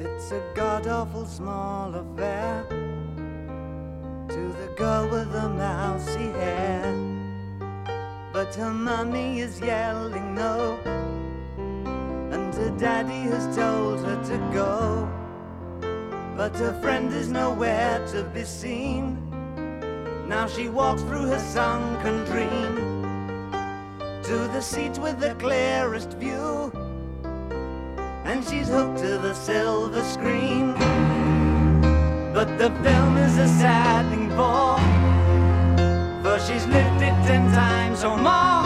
It's a god awful small affair to the girl with the mousy hair. But her mummy is yelling no, and her daddy has told her to go. But her friend is nowhere to be seen. Now she walks through her sunken dream to the seat with the clearest view and she's hooked to the silver screen. But the film is a sad thing for, for she's lived it ten times or more.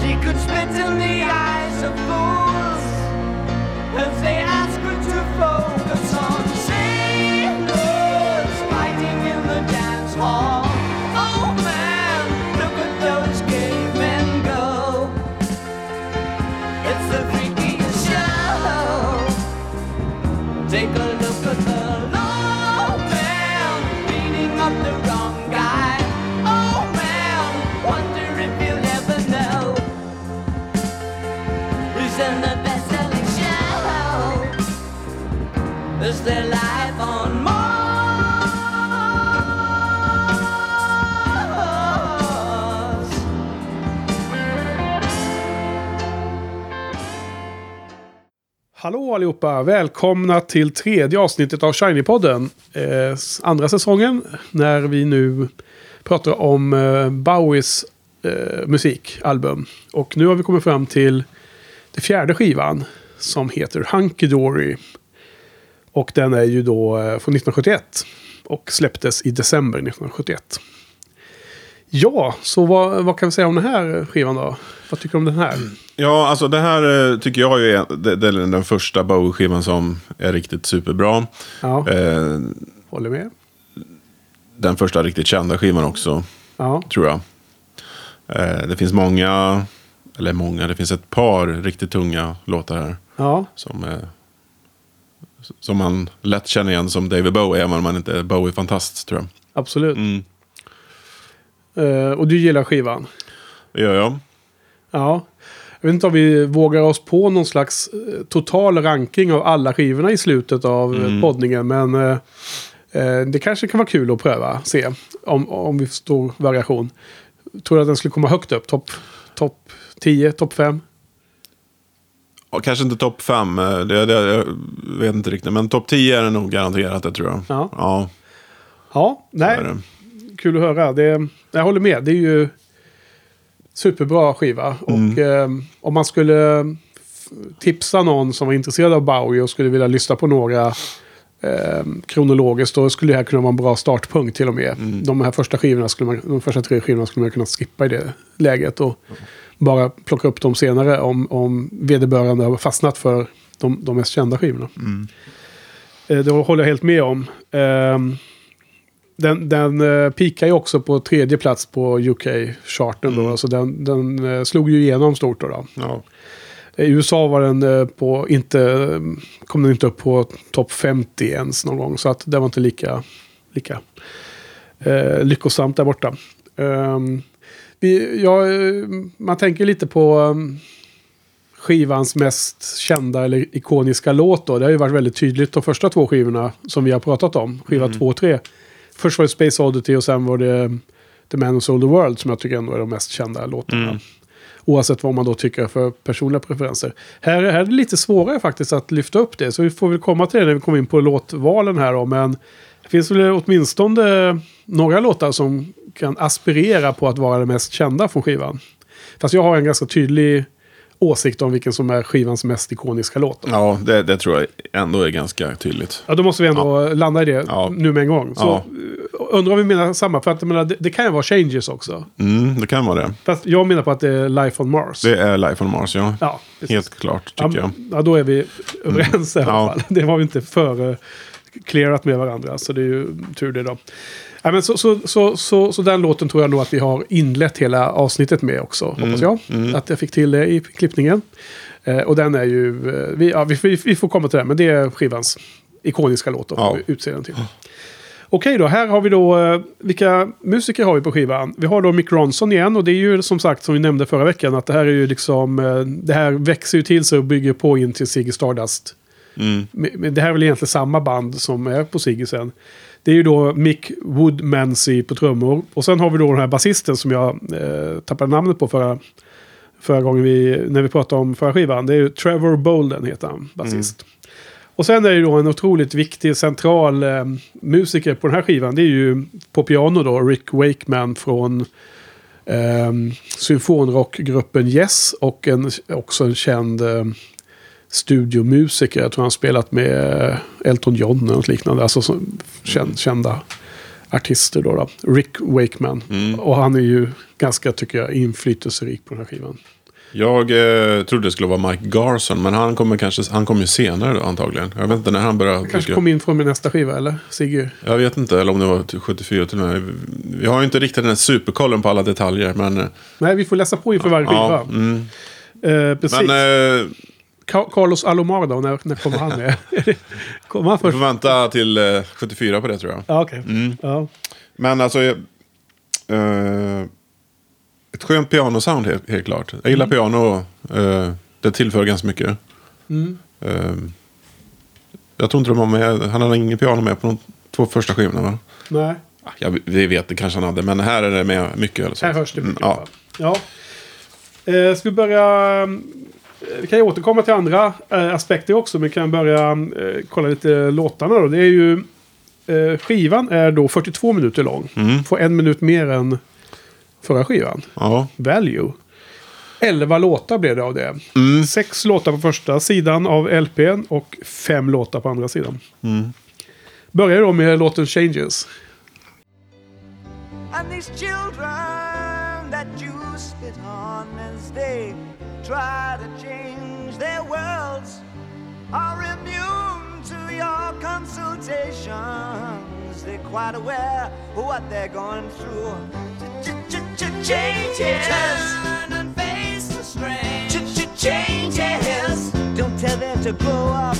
She could spit in the eyes of fools if they Hallå allihopa! Välkomna till tredje avsnittet av Shiny-podden. Eh, andra säsongen när vi nu pratar om eh, Bowies eh, musikalbum. Och nu har vi kommit fram till den fjärde skivan som heter Hunky Dory. Och den är ju då eh, från 1971 och släpptes i december 1971. Ja, så vad, vad kan vi säga om den här skivan då? Vad tycker du om den här? Ja, alltså det här eh, tycker jag ju är det, det är den första Bowie-skivan som är riktigt superbra. Ja, Eh, håller med. den första riktigt kända skivan också, Ja, tror jag. Eh, det finns många, eller många, det finns ett par riktigt tunga låtar här. ja, Som, eh, som man lätt känner igen som David Bowie, även om man inte är Bowie-fantast, tror jag. absolut. Mm, Eh, och du gillar skivan? det gör jag. Ja. Jag vet inte om vi vågar oss på någon slags eh, total ranking av alla skivorna i slutet av mm. poddningen. Men eh, eh, det kanske kan vara kul att pröva. Se om, om vi får stor variation. Tror du att den skulle komma högt upp? Topp top 10, topp 5? Ja, kanske inte topp fem, eh, det, det, jag vet inte riktigt. Men topp 10 är det nog garanterat, det tror jag. Ja. ja Ja, nej. Kul att höra. Det, jag håller med. Det är ju superbra skiva. Och eh, om man skulle tipsa någon som var intresserad av Bowie och skulle vilja lyssna på några eh, kronologiskt, då skulle det här kunna vara en bra startpunkt till och med. De här första skivorna, skulle man, de första tre skivorna skulle man kunna skippa i det läget. Och bara plocka upp dem senare om, om vederbörande har fastnat för de, de mest kända skivorna. Eh, det håller jag helt med om. Ehm, den, den uh, pikar ju också på tredje plats på UK-charten då. Så den, den eh, slog ju igenom stort då. då. Ja. I USA var den eh, på, inte, eh, kom den inte upp på topp 50 ens någon gång. Så att det var inte lika, lika eh, lyckosamt där borta. Ehm, vi, ja, eh, man tänker lite på um, skivans mest kända eller ikoniska låt. Då. Det har ju varit väldigt tydligt de första två skivorna som vi har pratat om. Skiva två och tre. Först var det Space Oddity och sen var det The Man Who Sold the World som jag tycker ändå är de mest kända låtarna. Oavsett vad man då tycker för personliga preferenser. Här, här är det lite svårare faktiskt att lyfta upp det. Så vi får väl komma till det när vi kommer in på låtvalen här då. Men det finns väl åtminstone några låtar som kan aspirera på att vara det mest kända från skivan. Fast jag har en ganska tydlig åsikt om vilken som är skivans mest ikoniska låt. då. Ja, det, det tror jag ändå är ganska tydligt. Ja, då måste vi ändå landa i det Ja. nu med en gång. Så, Ja. eh, Undrar om vi menar samma, för att menar, det, det kan ju vara Changes också. Mm, det kan vara det. Fast jag menar på att det är Life on Mars. Det är Life on Mars, ja. Ja, precis. Helt klart, tycker ja, jag. ja, då är vi överens i alla Ja. fall. Det var vi inte för clearat med varandra, så det är ju tur det då. Ja, men så, så, så, så, så den låten tror jag nog att vi har inlett hela avsnittet med också, hoppas jag. Att jag fick till det i klippningen. Eh, och den är ju, eh, vi, ja, vi, vi, vi får komma till den, men det är skivans ikoniska låt. Då, Ja. får vi utse den till. Okej då, här har vi då, eh, vilka musiker har vi på skivan? Vi har då Mick Ronson igen och det är ju som sagt som vi nämnde förra veckan att det här är ju liksom, eh, det här växer ju till sig och bygger på in till Ziggy Stardust Mm. Det här är väl egentligen samma band som är på Siggisen. Det är ju då Mick Woodmansey på trummor. Och sen har vi då den här basisten som jag eh, tappade namnet på förra, förra gången vi, när vi pratade om förra skivan. Det är ju Trevor Bolden heter han, basist. Och sen är det ju då en otroligt viktig central eh, musiker på den här skivan. Det är ju på piano då Rick Wakeman från eh, symfonrockgruppen Yes. Och en, också en känd eh, studiomusiker. Jag tror han spelat med Elton John och något liknande. Alltså så, känd, kända artister då, då. Rick Wakeman. Och han är ju ganska, tycker jag, inflytelserik på den här skivan. Jag eh, trodde det skulle vara Mike Garson, men han kommer, kanske, han kommer ju senare då, antagligen. Jag vet inte när han började. Kanske dyka- kom in från min nästa skiva, eller? Sigge? Jag vet inte, eller om det var till 74 till och med. Vi har ju inte riktigt den här superkollen på alla detaljer, men... eh, Nej, vi får läsa på inför varje skiva. Ja, mm. Eh, precis. Men eh, Carlos Alomar då, när, när kommer han med? kommer han vi först? får vänta till eh, 74 på det tror jag. Ja, okej. Mm. Ja. Men alltså... eh, eh, ett skönt pianosound helt, helt klart. Jag gillar piano. eh, det tillför ganska mycket. Mm. Eh, jag tror inte de var med. Han hade ingen piano med på de två första skivorna va? Nej, Ah, Jag, vi vet det kanske han hade. Men här är det med mycket. Eller så. här hörs det mycket. Mm, Ja. ja. Eh, ska vi börja... Vi kan ju återkomma till andra eh, aspekter också. Men vi kan börja eh, kolla lite låtarna då. Det är ju... Eh, skivan är då 42 minuter lång. Mm. Får en minut mer än förra skivan. ja. Value. 11 låtar blev det av det. Mm. Sex låtar på första sidan av LPn och fem låtar på andra sidan. Mm. Börjar då med låten Changes. And these children that you spit on as they try to change their worlds are immune to your consultations. They're quite aware of what they're going through. Changes. and face the strange. Changes. Don't tell them to grow up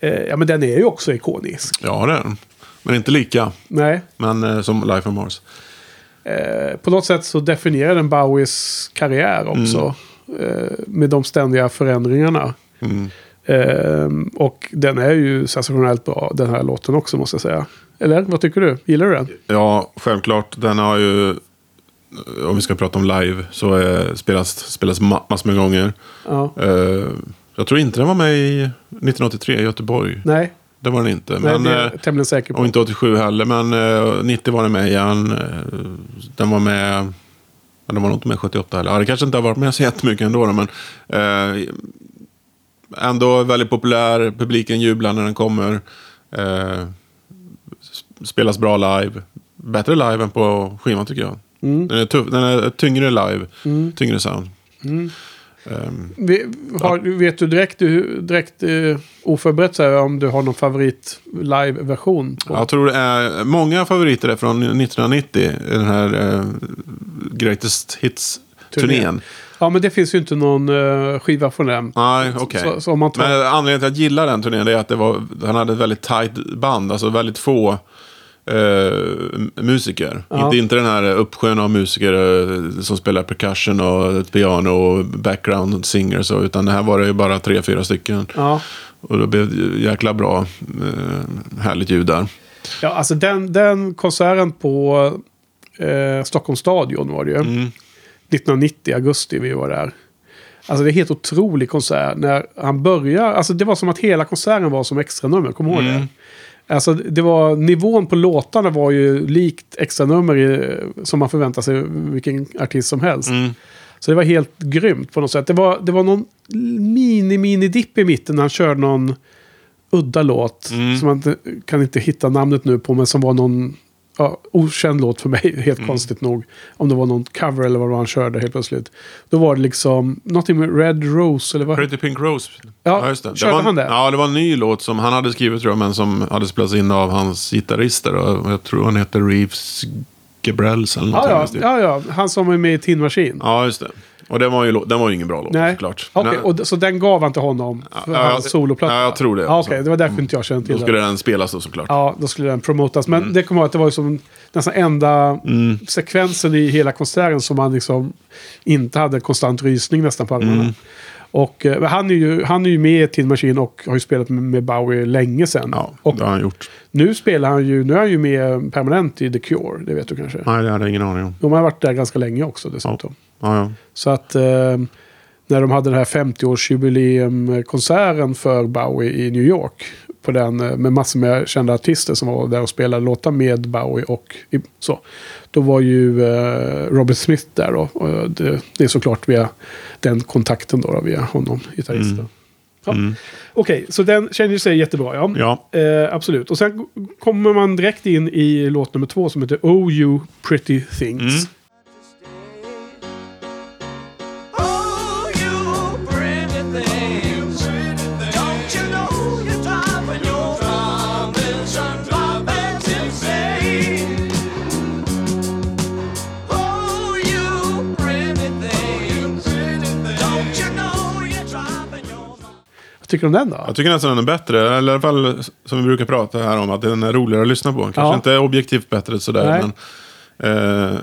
ja, men den är ju också ikonisk. ja, det är den. Men inte lika. Nej, Men eh, som Life on Mars. eh, på något sätt så definierar den Bowies karriär också. Eh, med de ständiga förändringarna. Mm. Eh, och den är ju sensationellt bra, den här låten också måste jag säga. Eller vad tycker du? Gillar du den? Ja, självklart. Den har ju, om vi ska prata om live, så eh, spelas, spelas ma- massor med gånger. Ja. Eh, jag tror inte den var med i 1983 i Göteborg. Nej, Det var den inte. Nej Men, det är eh, jag tämligen säker på. och inte 87 heller, men eh, 90 var den med igen. Eh, Den var med... Men den var nog inte med 78 heller. Ja, det kanske inte har varit med så jättemycket ändå. då, Men eh, ändå väldigt populär. Publiken jublar när den kommer. Eh, sp- spelas bra live. Bättre live än på skivan tycker jag. Mm. Den, är tuff, den är tyngre live. Tyngre sound. Ehm, Vi, har, Vet du direkt, du, direkt eh, oförberett så här, om du har någon favorit live-version? Jag tror det är många favoriter är från 1990. Den här eh, Greatest Hits-turnén. Ja, men det finns ju inte någon uh, skiva från den. Nej, okej. Man tar... Men anledningen till att jag gillar den turnén är att det var, han hade ett väldigt tight band. Alltså väldigt få eh, musiker. Ja. Inte, inte den här uppsjön av musiker eh, som spelar percussion och piano och background singer. Så, utan det här var det ju bara tre, fyra stycken. ja. Och det blev ju jäkla bra, eh, härligt ljud där. ja, alltså den, den konserten på eh, Stockholms stadion var det ju. Mm. 1990, augusti, vi var där. Alltså det är helt otrolig konsert. När han börjar, alltså det var som att hela konserten var som extra nummer. Kommer du ihåg Mm. det? Alltså det var, nivån på låtarna var ju likt extra nummer i, som man förväntar sig vilken artist som helst. Mm. Så det var helt grymt på något sätt. Det var, det var någon mini-mini-dipp i mitten när han körde någon udda låt. Mm. Som man inte, kan inte hitta namnet nu på, men som var någon ja, okänd låt för mig, helt Mm. konstigt nog. Om det var någon cover eller vad det var han körde helt plötsligt. Då var det liksom någonting med Red Rose eller vad? Pretty Pink Rose. Ja, just det. körde var, en- han det? Ja, det var en ny låt som han hade skrivit tror jag, men som hade spelats in av hans gitarrister. Och jag tror han heter Reeves Gebrels eller något Ja, ja, ja, ja, ja, han som är med i Tin Machine. ja, just det. Och den var ju, den var ju ingen bra låt Nej. såklart. Nej, och så den gav han till honom för Ja, hans soloplatta? ja, jag tror det. Ja, Okej, det var därför inte jag kände till Då det. skulle den spelas då såklart. Ja, då skulle den promotas. Men det kommer att det var ju som nästan enda Mm. sekvensen i hela konserten som man liksom inte hade en konstant rysning nästan på armarna. Mm. Och eh, han, är ju, han är ju med i Tin Machine och har ju spelat med, med Bowie länge sedan. Ja, och det har han gjort. nu spelar han ju, nu är han ju med permanent i The Cure, det vet du kanske. Nej, det hade jag ingen aning om. De har varit där ganska länge också dessutom. Ja, ja. Så att eh, när de hade den här 50-årsjubileumkonserten för Bowie i New York. På den, eh, med massor med kända artister som var där och spelade låtar med Bowie och så. Då var ju eh, Robert Smith där då. Och det, det är såklart via den kontakten då, då via honom, gitarristen. Mm. Ja. Mm. Okej, så den känner sig jättebra ja. Ja. Eh, absolut. Och sen kommer man direkt in i låt nummer två som heter Oh You Pretty Things. Mm. Vad tycker du om den då? Jag tycker nästan den är bättre. Eller i alla fall som vi brukar prata här om. Att den är roligare att lyssna på. Kanske Ja. inte objektivt bättre sådär. Nej. Men, eh,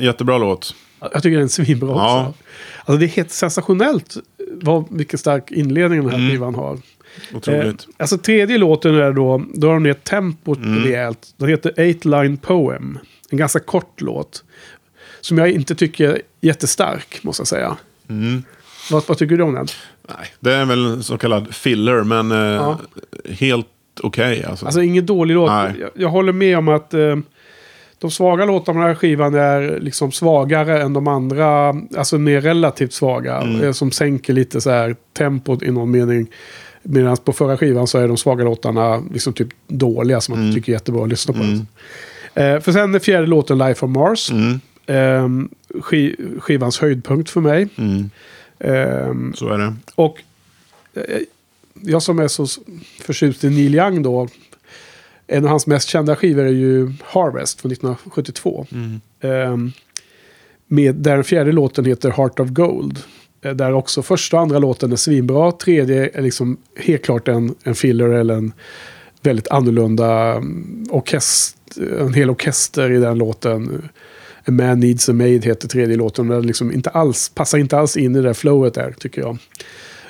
jättebra låt. Jag tycker den är svinbra Ja. också. Alltså det är helt sensationellt vad, vilken stark inledning den här Mm. skivan har. Otroligt. Eh, alltså tredje låten är då, då har de ner tempot Mm. rejält. Den heter Eight Line Poem. En ganska kort låt. Som jag inte tycker är jättestark, måste jag säga. Mm. Vad, vad tycker du om den? Nej, det är väl en så kallad filler. Men eh, helt okej. alltså. Alltså ingen dålig låt. Nej. Jag, jag håller med om att eh, de svaga låtarna på den här skivan är liksom svagare än de andra. Alltså mer relativt svaga. Mm. eh, Som sänker lite så här tempot i någon mening. Medan på förra skivan så är de svaga låtarna liksom typ dåliga som man Mm. tycker är jättebra att lyssna på. Mm. Eh, för sen är fjärde låten Life on Mars. Mm. Eh, ski, skivans höjdpunkt för mig. Mm. Eh, Så är det. och eh, jag som är så förtjust i Neil Young då. En av hans mest kända skivor är ju Harvest från 1972. Mm. Ehm, med, där den fjärde låten heter Heart of Gold. Eh, Där också första och andra låten är svinbra. Tredje är liksom helt klart en, en filler eller en väldigt annorlunda mm, orkester, en hel orkester i den låten. A Man Needs a Maid heter tredje låten. Den liksom inte alls, passar inte alls in i det där flowet där tycker jag.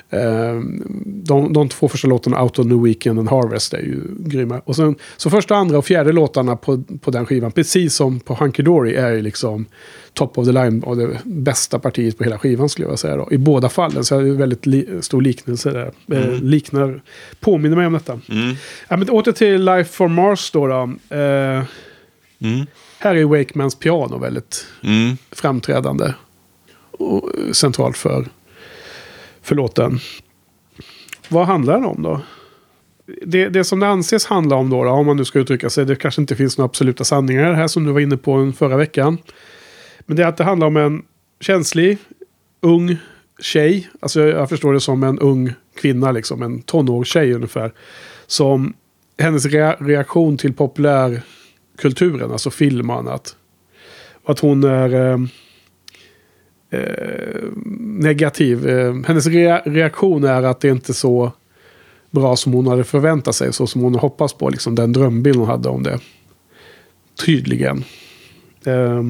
Ehm, De, de två första låtarna, Out on the Weekend and Harvest, är ju grymma. Och sen, så första, andra och fjärde låtarna på, på den skivan, precis som på Hunky Dory, är ju liksom top of the line och det bästa partiet på hela skivan skulle jag vilja säga. Då. I båda fallen så är det väldigt li, stor liknelse där. Eh, liknar, påminner mig om detta. Mm. Ja, men åter till Life for Mars då. då. Eh, Mm. Här är Wakemans piano väldigt Mm. framträdande och centralt för, för låten. Vad handlar den om då? Det, det som det anses handla om då, då, om man nu ska uttrycka sig, det kanske inte finns några absoluta sanningar här som du var inne på förra veckan. Men det är att det handlar om en känslig, ung tjej. Alltså jag, jag förstår det som en ung kvinna, liksom en tonårstjej ungefär. Som hennes rea- reaktion till populärkulturen, alltså film och annat. Att hon är eh, eh, negativ. Eh, hennes rea- reaktion är att det inte är så bra som hon hade förväntat sig. Så som hon hoppats på. Liksom den drömbild hon hade om det. Tydligen. Eh,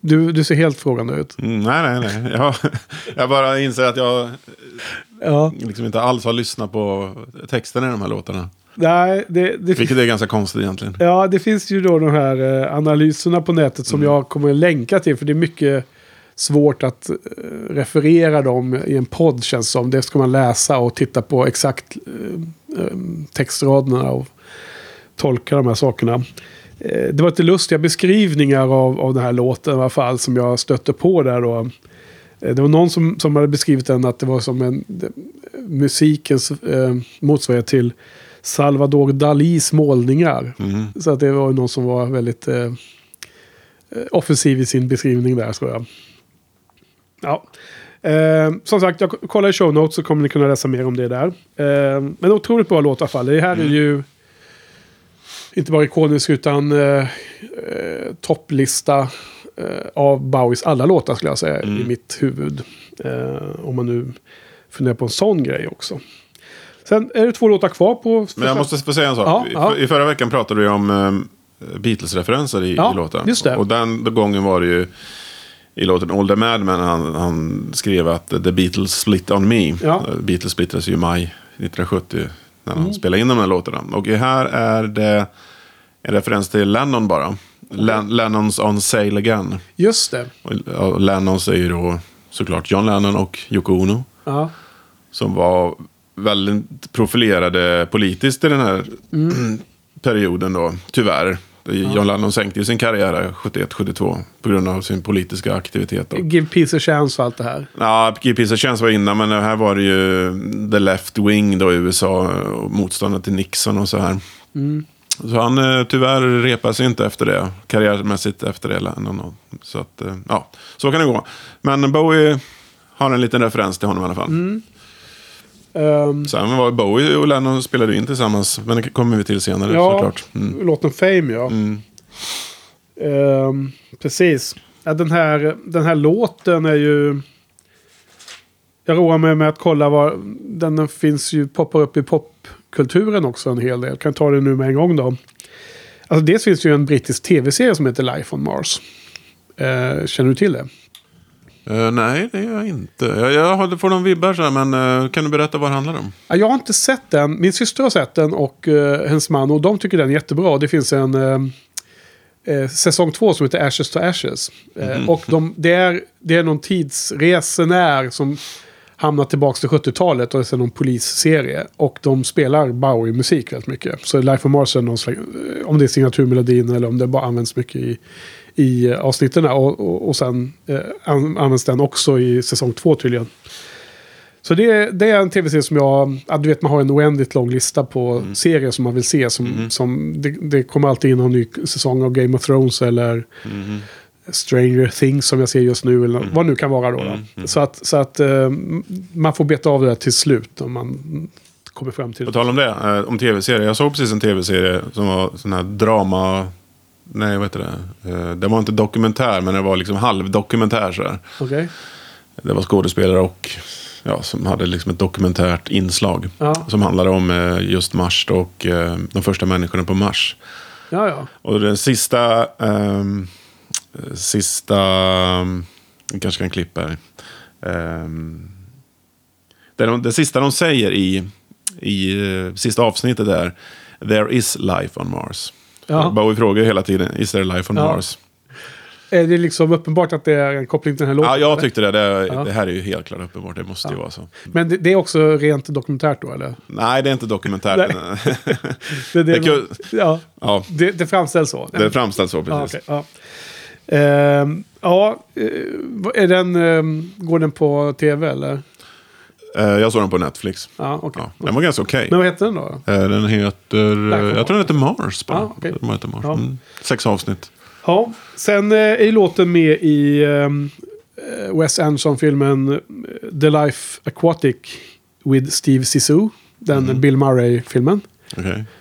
du, du ser helt frågande ut. Mm, nej, nej, nej. Jag, jag bara inser att jag Ja. liksom inte alls har lyssnat på texten i de här låtarna. Nej, det, det, Vilket är ganska konstigt egentligen. Ja, det finns ju då de här eh, analyserna på nätet som jag kommer att länka till. För det är mycket svårt att eh, referera dem i en podd känns som. Det ska man läsa och titta på exakt eh, textraderna och tolka de här sakerna. Det var lite lustiga beskrivningar av, av den här låten i alla fall som jag stötte på där då. Det var någon som, som hade beskrivit den att det var som en musikens eh, motsvarighet till Salvador Dalis målningar. Mm. Så att det var någon som var väldigt eh, eh, offensiv i sin beskrivning där tror jag. Ja. Eh, som sagt, jag kollar i show notes så kommer ni kunna läsa mer om det där. Eh, men otroligt bra låt i alla fall. Det här är ju inte bara ikonisk utan eh, eh, topplista eh, av Bowies alla låtar skulle jag säga Mm. i mitt huvud. Om man nu funderar på en sån grej också. Sen är det två låtar kvar på... Men jag måste få säga en sak. Ja, I- ja. I förra veckan pratade vi om um, Beatles-referenser i, Ja, i låten. just det. Och den gången var det ju i låten Older Madman han, han skrev att The Beatles split on me. Ja. Mm. Beatles splittrades ju i maj 1970 när han spelade in de här låtarna. Och här är det en referens till Lennon bara. Len, Lennons on sale again. Just det. Och Lennons är ju då såklart John Lennon och Yoko Ono. Ja. Som var väldigt profilerade politiskt i den här perioden då, tyvärr. John Lennon sänkte ju sin karriär 71-72 på grund av sin politiska aktivitet. Då. Give Peace a Chance och allt det här. Ja, Give Peace a Chance var innan, men här var det ju the left wing då i USA och motståndare till Nixon och så här. Så han eh, tyvärr repade sig inte efter det, karriärmässigt efter det. Lennon. Så att, eh, ja, så kan det gå. Men Bowie har en liten referens till honom i alla fall. Ehm, Sen var Bowie och Lennon spelade in tillsammans, men det kommer vi till senare ja, såklart. Mm. låten Fame ja. Ehm, precis. Ja, den, här, den här låten är ju... Jag roar mig med att kolla var... Den finns ju, poppar upp i popkulturen också en hel del. Jag kan ta det nu med en gång då. Alltså dels finns det ju en brittisk tv-serie som heter Life on Mars. Eh, känner du till det? Eh, nej, det gör jag inte. Jag, jag får någon vibbar så här, men eh, kan du berätta vad det handlar om? Ja, Jag har inte sett den. Min syster har sett den och uh, hennes man. Och de tycker den är jättebra. Det finns en eh, säsong två som heter Ashes to Ashes. Eh, Och de, det, är, det är någon tidsresenär som hamnar tillbaka till 70-talet. Och det är någon polisserie. Och de spelar Bowie-musik väldigt mycket. Så Life of Mars är någon slags, eh, om det är signaturmelodin eller om det bara används mycket i, i eh, avsnitten. Och, och, och sen eh, an, används den också i säsong två tydligen. Så det, det är en tv-serie som jag... Ja, du vet, man har en oändligt lång lista på serier som man vill se. Som, som, det, det kommer alltid in en ny säsong av Game of Thrones eller Stranger Things som jag ser just nu. Eller vad det nu kan vara då. då. Så att, så att eh, man får beta av det där till slut om man kommer fram till På tal om det, eh, om tv-serier. Jag såg precis en tv-serie som var sån här drama... Nej, vad heter det? Eh, det var inte dokumentär, men det var liksom halvdokumentär sådär. Okej. Det var skådespelare och ja, som hade liksom ett dokumentärt inslag. Ja. Som handlade om eh, just Mars och eh, de första människorna på Mars. Ja, ja. Och den sista... ehm, sista... Um, vi kanske kan klippa här. Um, det, de, det sista de säger i, i eh, sista avsnittet är There is life on Mars. Ja. Bowie frågar hela tiden, is there life on Ja. Mars? Är det liksom uppenbart att det är en koppling till den här låten? Ja, jag tyckte det. Det, Ja. det här är ju helt klart uppenbart. Det måste ju vara så. Men det, det är också rent dokumentärt då, eller? Nej, det är inte dokumentärt. Det, det, Det ja, ja, det, framställs så. det framställs så Ja, precis. okej, ja. Ehm, ja, eh, är den, ehm, går den på tv eller? Eh, jag såg den på Netflix. Ja, okej. Ja, den var ganska okej. Men vad heter den då? Eh, Den heter... Jag tror den heter Mars. Bara. Ah, okej. Den heter Mars. Ja. Mm. Sex avsnitt. Ja, sen är låten med i ehm, eh, Wes Anderson-filmen The Life Aquatic with Steve Zissou. Den Mm. Bill Murray-filmen.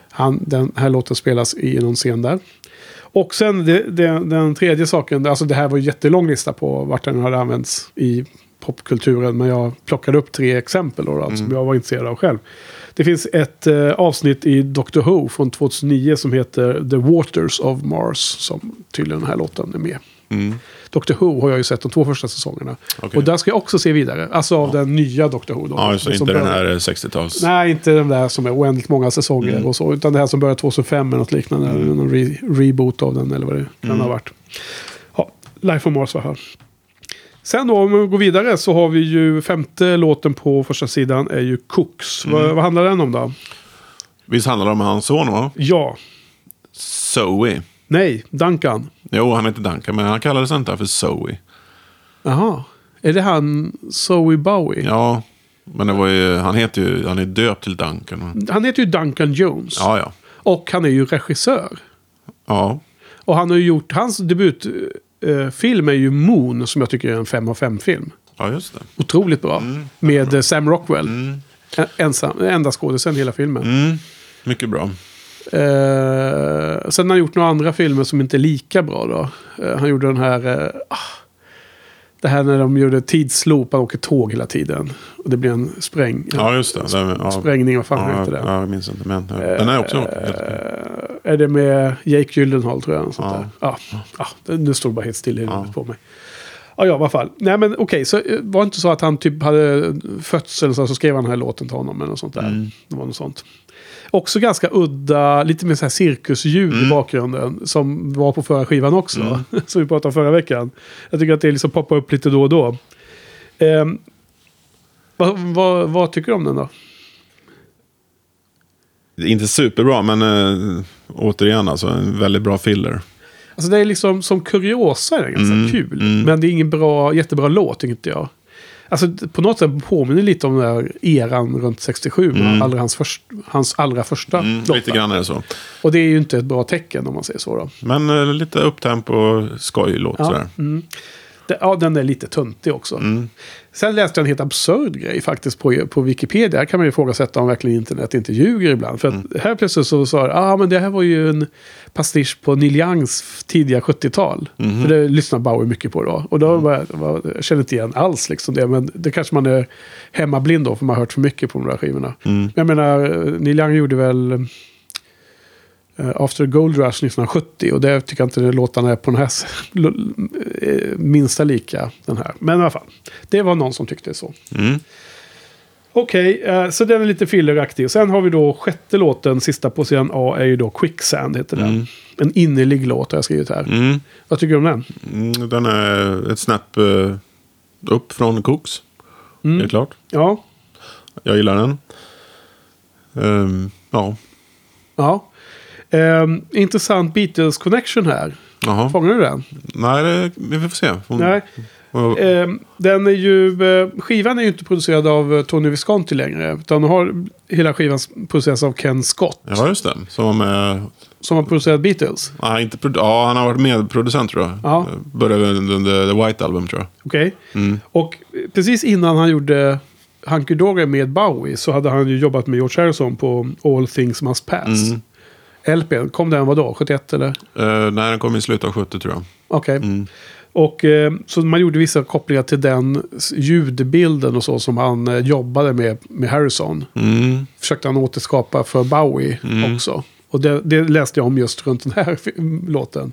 Han, den här låten spelas i någon scen där. Och sen det, det, den tredje saken, alltså det här var en jättelång lista på vart den hade använts i popkulturen. Men jag plockade upp tre exempel då, alltså, som jag var intresserad av själv. Det finns ett eh, avsnitt i Doctor Who från 2009 som heter The Waters of Mars. Som tydligen den här låten är med. Mm. Doctor Who har jag ju sett de två första säsongerna. Okej. Och där ska jag också se vidare. Alltså av den nya Doctor Who. Då, Ja, just det. som Inte den här 60-tals... Nej, inte den där som är oändligt många säsonger Mm. och så. Utan det här som börjar 2005 eller något liknande. Eller någon re reboot av den eller vad det Mm. ha varit. Ja, Life on Mars var här. Sen då, om vi går vidare så har vi ju femte låten på första sidan är ju Cooks. Mm. Vad, vad handlar den om då? Visst handlar det om hans son, va? Ja, Zoe. nej, Duncan. Jo, han heter Duncan, men han kallades inte för Zoe. Jaha, är det han Zoe Bowie? Ja, men det var ju, han heter ju, han är döpt till Duncan. Han heter ju Duncan Jones. Ja, ja. Och han är ju regissör. Ja, Och han har ju gjort, hans debutfilm är ju Moon som jag tycker är en 5 av 5 film. ja just det. Otroligt bra. Mm. Med eh, Sam Rockwell. En- Ensam, enda skådisen i hela filmen. Mm, mycket bra. Eh, sen har han gjort några andra filmer som inte är lika bra då. Eh, han gjorde den här... Eh, ah, det här när de gjorde tidsloop, han åker tåg hela tiden. Och det blir en spräng, Ja, just det. det ja. sprängning, vad fan ja, heter det? Ja, jag minns inte. Men den är också. Eh, är det med Jake Gyllenhaal tror jag? Sånt Ja. där. Ja. Ja, nu står det bara helt still i huvudet på mig. Ja, ja, i alla fall. Nej, men okej, så eh, var det inte så att han typ hade fötts eller så, så skrev han den här låten till honom eller något sånt där. Mm. Det var något sånt. Också ganska udda, lite mer så här cirkusljud Mm. i bakgrunden. Som var på förra skivan också. som vi pratade om förra veckan. Jag tycker att det liksom poppar upp lite då och då. Ehm, vad, vad, vad tycker du om den då? Inte superbra, men äh, återigen alltså en väldigt bra filler. Alltså det är liksom som kuriosa är det ganska Mm, kul. mm. Men det är ingen bra, jättebra låt tycker inte jag. Alltså på något sätt påminner lite om den där eran runt 67. Med allra hans, först, hans allra första Mm, låtar. lite grann är det så. Och det är ju inte ett bra tecken om man säger så då. Men äh, lite upptempo, skojlåt Ja, sådär. mm. Ja, den är lite töntig också. Mm. Sen läste jag en helt absurd grej faktiskt på, på Wikipedia. Här kan man ju ifrågasätta om verkligen internet inte ljuger ibland. För att Mm. här plötsligt så sa det, ah, men det här var ju en pastisch på Neil Youngs tidiga 70-tal. Mhm. För det lyssnar Bowie mycket på då. Och då var, jag- var, jag känner inte igen alls liksom det. Men det kanske man är hemmablind då, för man har hört för mycket på de där skivorna. Mm. Jag menar, Neil Young gjorde väl After Gold Rush 1970. Och det tycker jag inte låtarna är på den här eh, minsta lika den här. Men i alla fall, det var någon som tyckte så. Mm. Okej, eh, så den är lite filleraktig. Sen har vi då sjätte låten, sista på sidan A, är ju då Quicksand heter den. Mm. En innerlig låt har jag skrivit här. Mm. Vad tycker du om den? Mm, Den är ett snäpp eh, upp från Cooks. Mm. Det är klart. Ja, Jag gillar den. Ehm, ja. ja. Ehm, intressant Beatles connection här. Jaha. Fångar du den? Nej, det, vi får se. Hon, Nej. och- Ehm, den är ju, eh, skivan är ju inte producerad av eh, Tony Visconti längre. Utan har hela skivan producerats av Ken Scott. Ja, just det. Som, eh, Som har producerat Beatles. nej, inte, produ- ja, han har varit medproducent tror jag. Ja. Började under The White Album tror jag. Okej. Mm. Och precis innan han gjorde Hunky Dory med Bowie så hade han ju jobbat med George Harrison på All Things Must Pass. Mm. LP, kom den vadå? 71 eller? Eh, nej, den kom i slutet av 70 tror jag. Okej. Mm. Och eh, så man gjorde vissa kopplingar till den ljudbilden och så som han eh, jobbade med, med Harrison. Mm. Försökte han återskapa för Bowie Mm. också. Och det, det läste jag om just runt den här låten.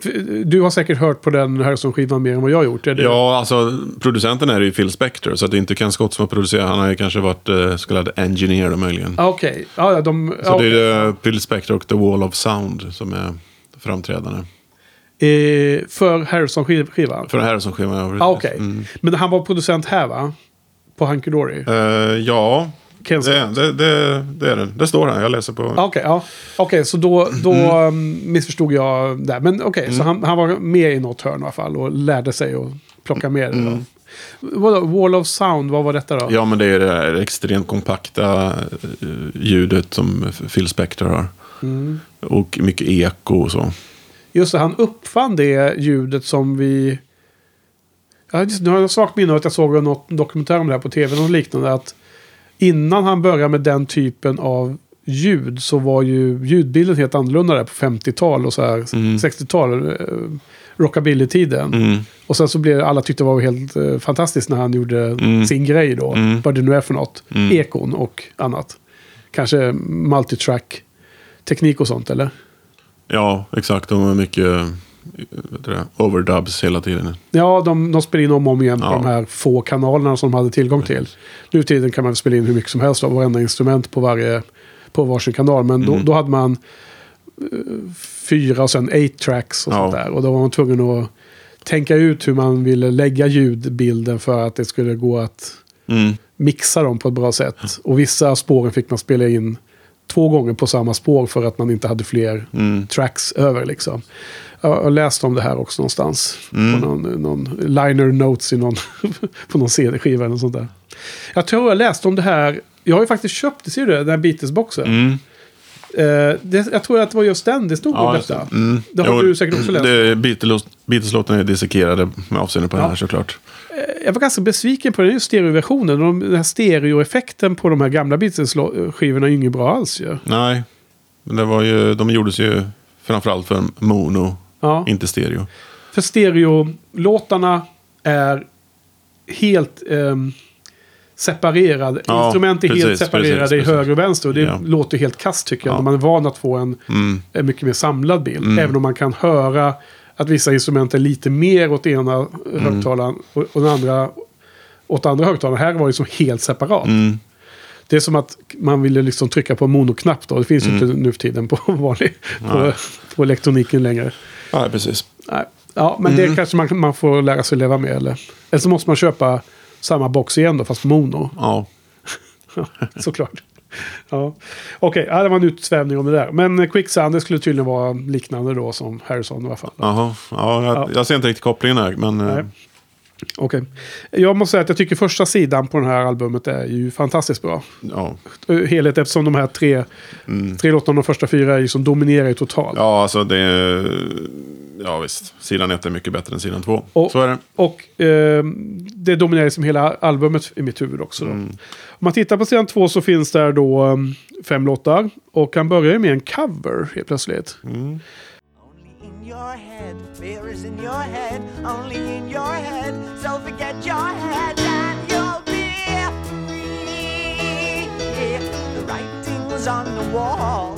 För, Du har säkert hört på den Harrison-skivan mer än vad jag har gjort. Är det? Ja, alltså producenten är ju Phil Spector. Så det är inte Ken Scott som har producerat. Han har ju kanske varit eh, så kallad engineer möjligen. Ah, Okej. Ja, ja, de... Så ja, det är eh, Phil Spector och The Wall of Sound som är framträdande. Eh, för Harrison-skivan? För det här är som skivan. ja, Ah. Okej. Mm. Men han var producent här va? På Hunky Dory? Eh, ja, Ken det, det, det, det är det. Det står här. Jag läser på... Ah, Okej, ja. Okej, så då, då Mm. um, missförstod jag det. Men okej, så han, han var med i något hörn i alla fall och lärde sig att plocka med det. Då. Vadå, Wall of Sound, vad var detta då? Mm. Ja, men det är det här extremt kompakta eh, ljudet som Phil Spector har. Mm. Och mycket eko och så. Just det, han uppfann det ljudet som vi... Ja, just, nu har jag svagt minne av att jag såg något dokumentär om det här på tv. Något liknande. Att innan han började med den typen av ljud så var ju ljudbilden helt annorlunda där på 50-tal och så här 60-tal. Eh, Rockabilly-tiden. Mm. Och sen så blev alla tyckte det var helt eh, fantastiskt när han gjorde Mm. sin grej då. Mm. Vad det nu är för något. Mm. Ekon och annat. Kanske multitrack teknik och sånt eller? Ja, exakt. De har mycket det, overdubs hela tiden. Ja, de, de spelar in om och om igen på Ja. de här få kanalerna som de hade tillgång till. Nu i tiden kan man spela in hur mycket som helst av varenda instrument på, varje, på varsin kanal. Men Mm. då, då hade man eh, fyra och sen eight tracks och Ja. sånt där. Och då var man tvungen att tänka ut hur man ville lägga ljudbilden för att det skulle gå att Mm. mixa dem på ett bra sätt. Och vissa spåren fick man spela in två gånger på samma spår för att man inte hade fler Mm. tracks över liksom. Jag har läst om det här också någonstans. Mm. På någon, någon liner notes i någon, på någon CD-skiva eller något sånt där. Jag tror jag läste om det här. Jag har ju faktiskt köpt, det ser du det, den här Beatles-boxen. Mm. Eh, det, jag tror att det var just den det stod om just detta. det. Mm. Det har du säkert också läst. Det, Beatles, Beatles-låtarna är dissekerade med avseende på Ja. det här såklart. Eh, Jag var ganska besviken på den just stereoversionen. De- Den här stereoeffekten på de här gamla Beatles-skivorna är ju inget bra alls ju. Nej, det var ju, de gjordes ju framförallt för mono, Ja. inte stereo. För stereolåtarna är helt ehm, separerade. Ja, Instrument är helt precis, separerade precis, i precis. höger och vänster. Och det Ja. låter helt kast tycker jag. Ja. När man är van att få en, Mm. en mycket mer samlad bild. Även om man kan höra att vissa instrument är lite mer åt ena Mm. högtalaren och, och den andra åt andra högtalaren. Här var det som helt separat. Mm. Det är som att man ville liksom trycka på monoknapp då. Det finns ju inte nu för tiden på vanlig, på, Mm. På elektroniken längre. Nej, precis. Nej. Ja, men Mm. det kanske man, man får lära sig leva med. Eller, eller så måste man köpa samma box igen då, fast mono. Ja. Såklart. Ja. Okej, ja, det var en utsvävning om det där. Men Quicksand, det skulle tydligen vara liknande då som Harrison i alla fall. Jaha. Ja, jag, Ja. jag ser inte riktigt kopplingen här, men... eh, Nej. Okej. Jag måste säga att jag tycker första sidan på det här albumet är ju fantastiskt bra. Ja. Helhet eftersom de här tre, tre låtarna, de första fyra, är ju som dominerar ju totalt. Mm. ja, alltså det... Ja, visst. Sidan ett är mycket bättre än sidan två. Och- Så är det. Och eh, det dominerar som hela albumet i mitt huvud också. Då. Mm. Om man tittar på sidan två så finns där då um, fem låtar. Och han börjar ju med en cover helt plötsligt. Mm. Head, fear is in your head, only in your head. So forget your head and you'll be free. The writing's on the wall.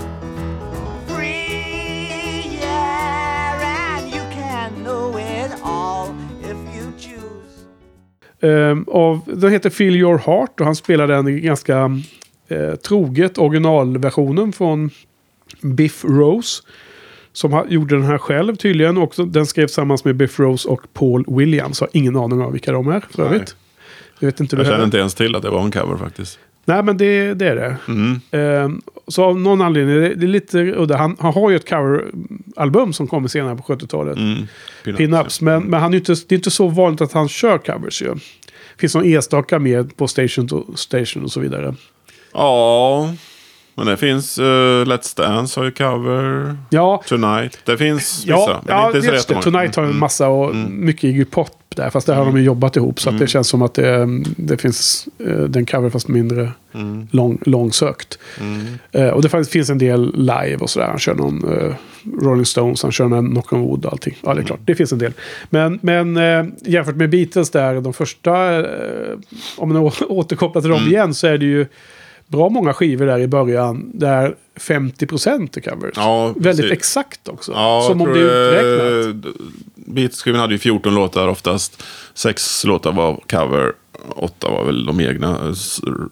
Free, yeah, and you can know it all if you choose. Um, av, den heter Feel Your Heart och han spelar den ganska eh, troget originalversionen från Biff Rose. Som gjorde den här själv tydligen. Och den skrevs tillsammans med Biff Rose och Paul Williams. Har ingen aning om vilka de är för övrigt. Jag vet inte Jag känner inte ens till att det var en cover faktiskt. Nej, men det, det är det. Mm. Ehm, så av någon anledning, det, det är lite udda. Han, han har ju ett coveralbum som kommer senare på 70-talet. Mm. Pinups, Pinups. ja. Men, men han är inte, det är inte så vanligt att han kör covers ju. Finns någon enstaka med på Station to Station och så vidare. Ja, men det finns uh, Let's Dance har ju cover. Ja, Tonight. Det finns vissa. ja, men ja inte så just det. Tonight har en Mm. massa och mycket Iggy Pop där. Fast där har de ju jobbat ihop. Så att det känns som att det, det finns eh, den cover fast mindre Mm. lång, långsökt. Mm. Eh, och det finns en del live och sådär. Han kör någon eh, Rolling Stones, han kör någon Knock on Wood och allting. Ja, det är klart. Det finns en del. Men, men jämfört med Beatles där, de första, om man återkopplar till dem igen, så är det ju bra många skivor där i början där 50% är covers. Ja, Väldigt exakt också. Ja, Som om det är uträknat. eh, Beatles-skivan hade ju 14 låtar oftast. Sex låtar var cover. Åtta var väl de egna.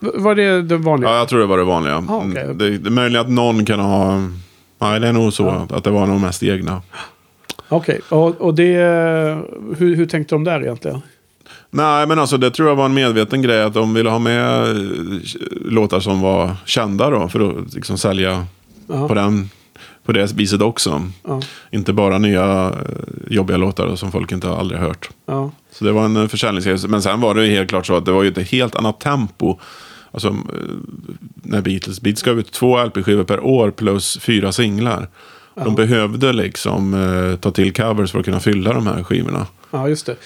Var det det vanliga? Ja, jag tror det var det vanliga. Ah. Mm, det, det är möjligt att någon kan ha... Nej, det är nog så att det var nog mest egna. Okej, och, och det... Hur, hur tänkte de där egentligen? Nej, men alltså det tror jag var en medveten grej att de ville ha med eh, låtar som var kända då. För att liksom sälja Ja. på, den, på det viset också. Ja, Inte bara nya eh, jobbiga låtar som folk inte aldrig hört. ja. Så det var en eh, försäljningsgrej. Men sen var det ju helt klart så att det var ju ett helt annat tempo. Alltså, när Beatles, Beatles gav ut två LP-skivor per år plus fyra singlar. De behövde liksom eh, ta till covers för att kunna fylla de här skivorna. Ja, just det.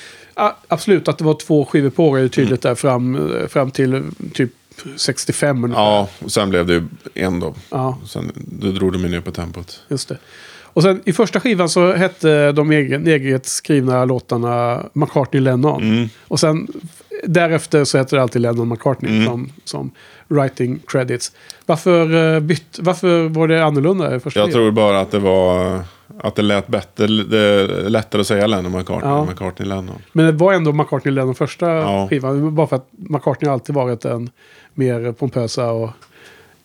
Absolut, att det var två skivor på år är ju tydligt där fram, fram till typ 65 ungefär. Ja, och sen blev det ju en då. Ja, Sen då drog de ju ner på tempot. just det. Och sen i första skivan så hette de egen, eget skrivna låtarna McCartney Lennon. Mm. Och sen därefter så heter det alltid Lennon McCartney Mm. som, som writing credits. Varför, eh, bytt, varför var det annorlunda i första Jag skivan? tror bara att det var... Att det lät bättre. Det är lättare att säga Lennon McCartney Ja. än McCartney Lennon. Men det var ändå McCartney Lennon första Ja. skivan. Bara för att McCartney alltid varit den mer pompösa och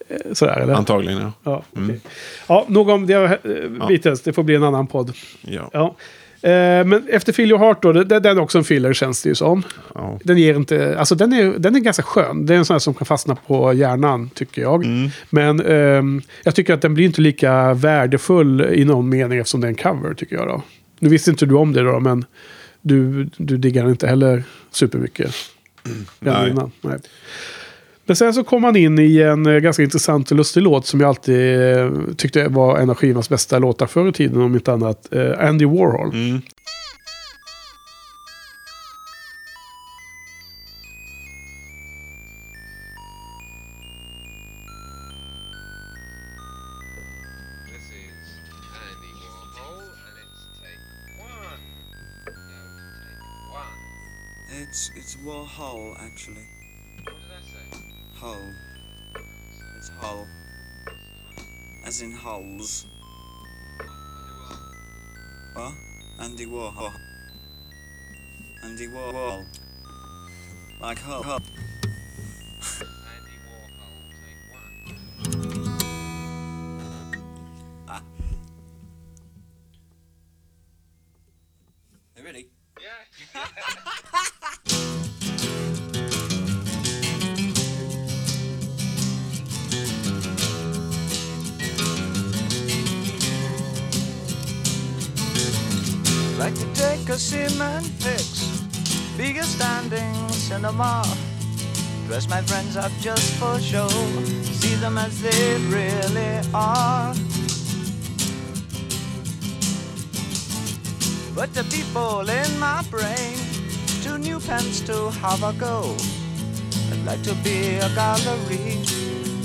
eh, sådär. Eller? Antagligen ja. Ja, Mm. okej. ja, nog om det. eh, Beatles, det får bli en annan podd. Ja. Ja. Eh, men efter Feel Your Heart då, det, den är också en filler känns det ju som. ja. Den ger inte, alltså den är, den är ganska skön. Det är en sån här som kan fastna på hjärnan tycker jag. Mm. Men ehm, jag tycker att den blir inte lika värdefull i någon mening eftersom det är en cover tycker jag då. Nu visste inte du om det då, men du, du diggar den inte heller supermycket. Den Nej. innan. Nej. Men sen så kom han in i en eh, ganska intressant och lustig låt som jag alltid eh, tyckte var en av skivans bästa låtar förr i tiden om inte annat. Eh, Andy Warhol. Mm. Hulls. What? Andy Warhol. Andy Warhol. Like Hull. Hull. Andy Warhol, take one. You a cement fix, bigger standing cinema. Dress my friends up just for show, see them as they really are. But the people in my brain, two new pens to have a go. I'd like to be a gallery,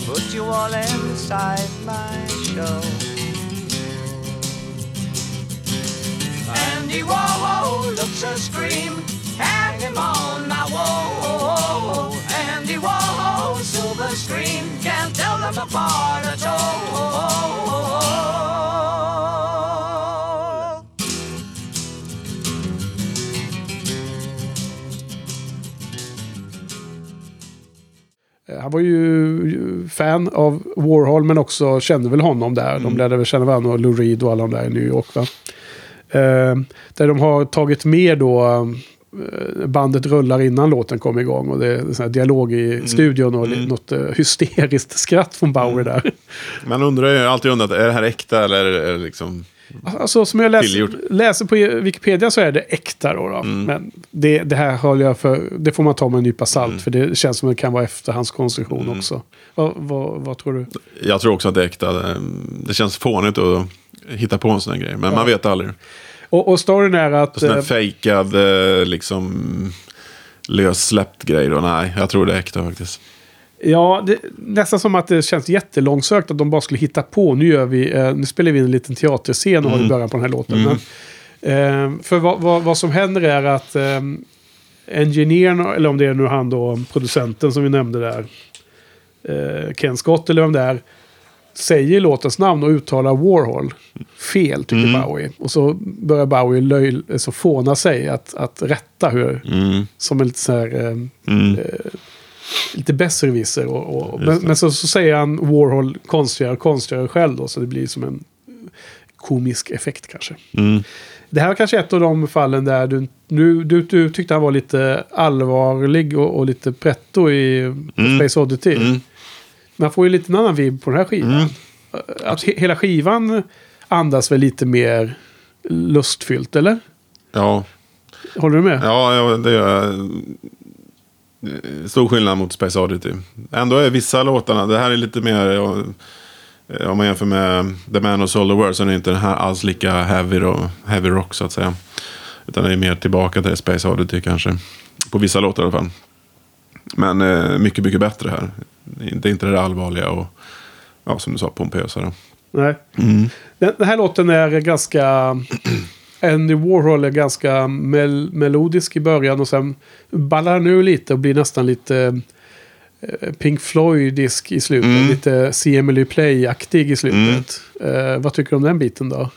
put you all inside my show. Andy Warhol looks a scream, hang him on my wall. Andy Warhol, silver screen, can't tell them apart at all. Eh, Han var ju fan av Warhol men också kände väl honom där. De lärde väl känna varandra och Lou Reed och alla de där i New York. Va? Eh, där de har tagit med då eh, bandet rullar innan låten kom igång. Och det är sån dialog i studion och li- något eh, hysteriskt skratt från Bowie där. Man undrar ju alltid undrat, är det här äkta eller är det liksom... Alltså som jag läser, läser på Wikipedia så är det äkta då. då. Men det, det här håller jag för, det får man ta med en nypa salt. För det känns som det kan vara efterhandskonstruktion också. Vad, vad, vad tror du? Jag tror också att det är äkta. Det- känns fånigt att hitta på en sån här grej. Men man vet aldrig. Och, och storyn är att... Sån här eh, fejkad, eh, liksom lössläppt grej då. Nej, jag tror det är äkta faktiskt. Ja, det, nästan som att det känns jättelångsökt att de bara skulle hitta på. Nu, gör vi, eh, nu spelar vi in en liten teaterscen och har i början på den här låten. Men, eh, för vad, vad, vad som händer är att eh, engineern, eller om det är nu han då, producenten som vi nämnde där, eh, Ken Scott eller vem det är, säger låtens namn och uttalar Warhol fel, tycker Bowie. Och så börjar Bowie löj, alltså fåna sig att, att rätta hur, Mm. som en lite så här... Eh, Mm. lite besserwisser. Och, och, men, men så, så säger han Warhol konstigare och konstigare själv då. Så det blir som en komisk effekt kanske. Mm. Det här var kanske ett av de fallen där du, nu, du, du tyckte han var lite allvarlig och, och lite pretto i Mm. Space Oddity. Mm. Man får ju lite en annan vibb på den här skivan. Mm. Att he, hela skivan andas väl lite mer lustfyllt, eller? Ja, Håller du med? ja, ja, det är eh, stor skillnad mot Space Oddity. Ändå är vissa låtarna, det här är lite mer, om man jämför med The Man Sold the World så är inte den här alls lika heavy, då, heavy rock så att säga. Utan det är mer tillbaka till Space Oddity kanske. På vissa låtar i alla fall. Men eh, mycket, mycket bättre här. Det är inte det där allvarliga och, ja, som du sa, pompösa. Nej. Mm. Den, den här låten är ganska... Andy Warhol är ganska mel melodisk i början och sen ballar den ur lite och blir nästan lite eh, Pink Floydisk i slutet. Mm. Lite CMLY Play-aktig i slutet. Eh, vad tycker du om den biten då?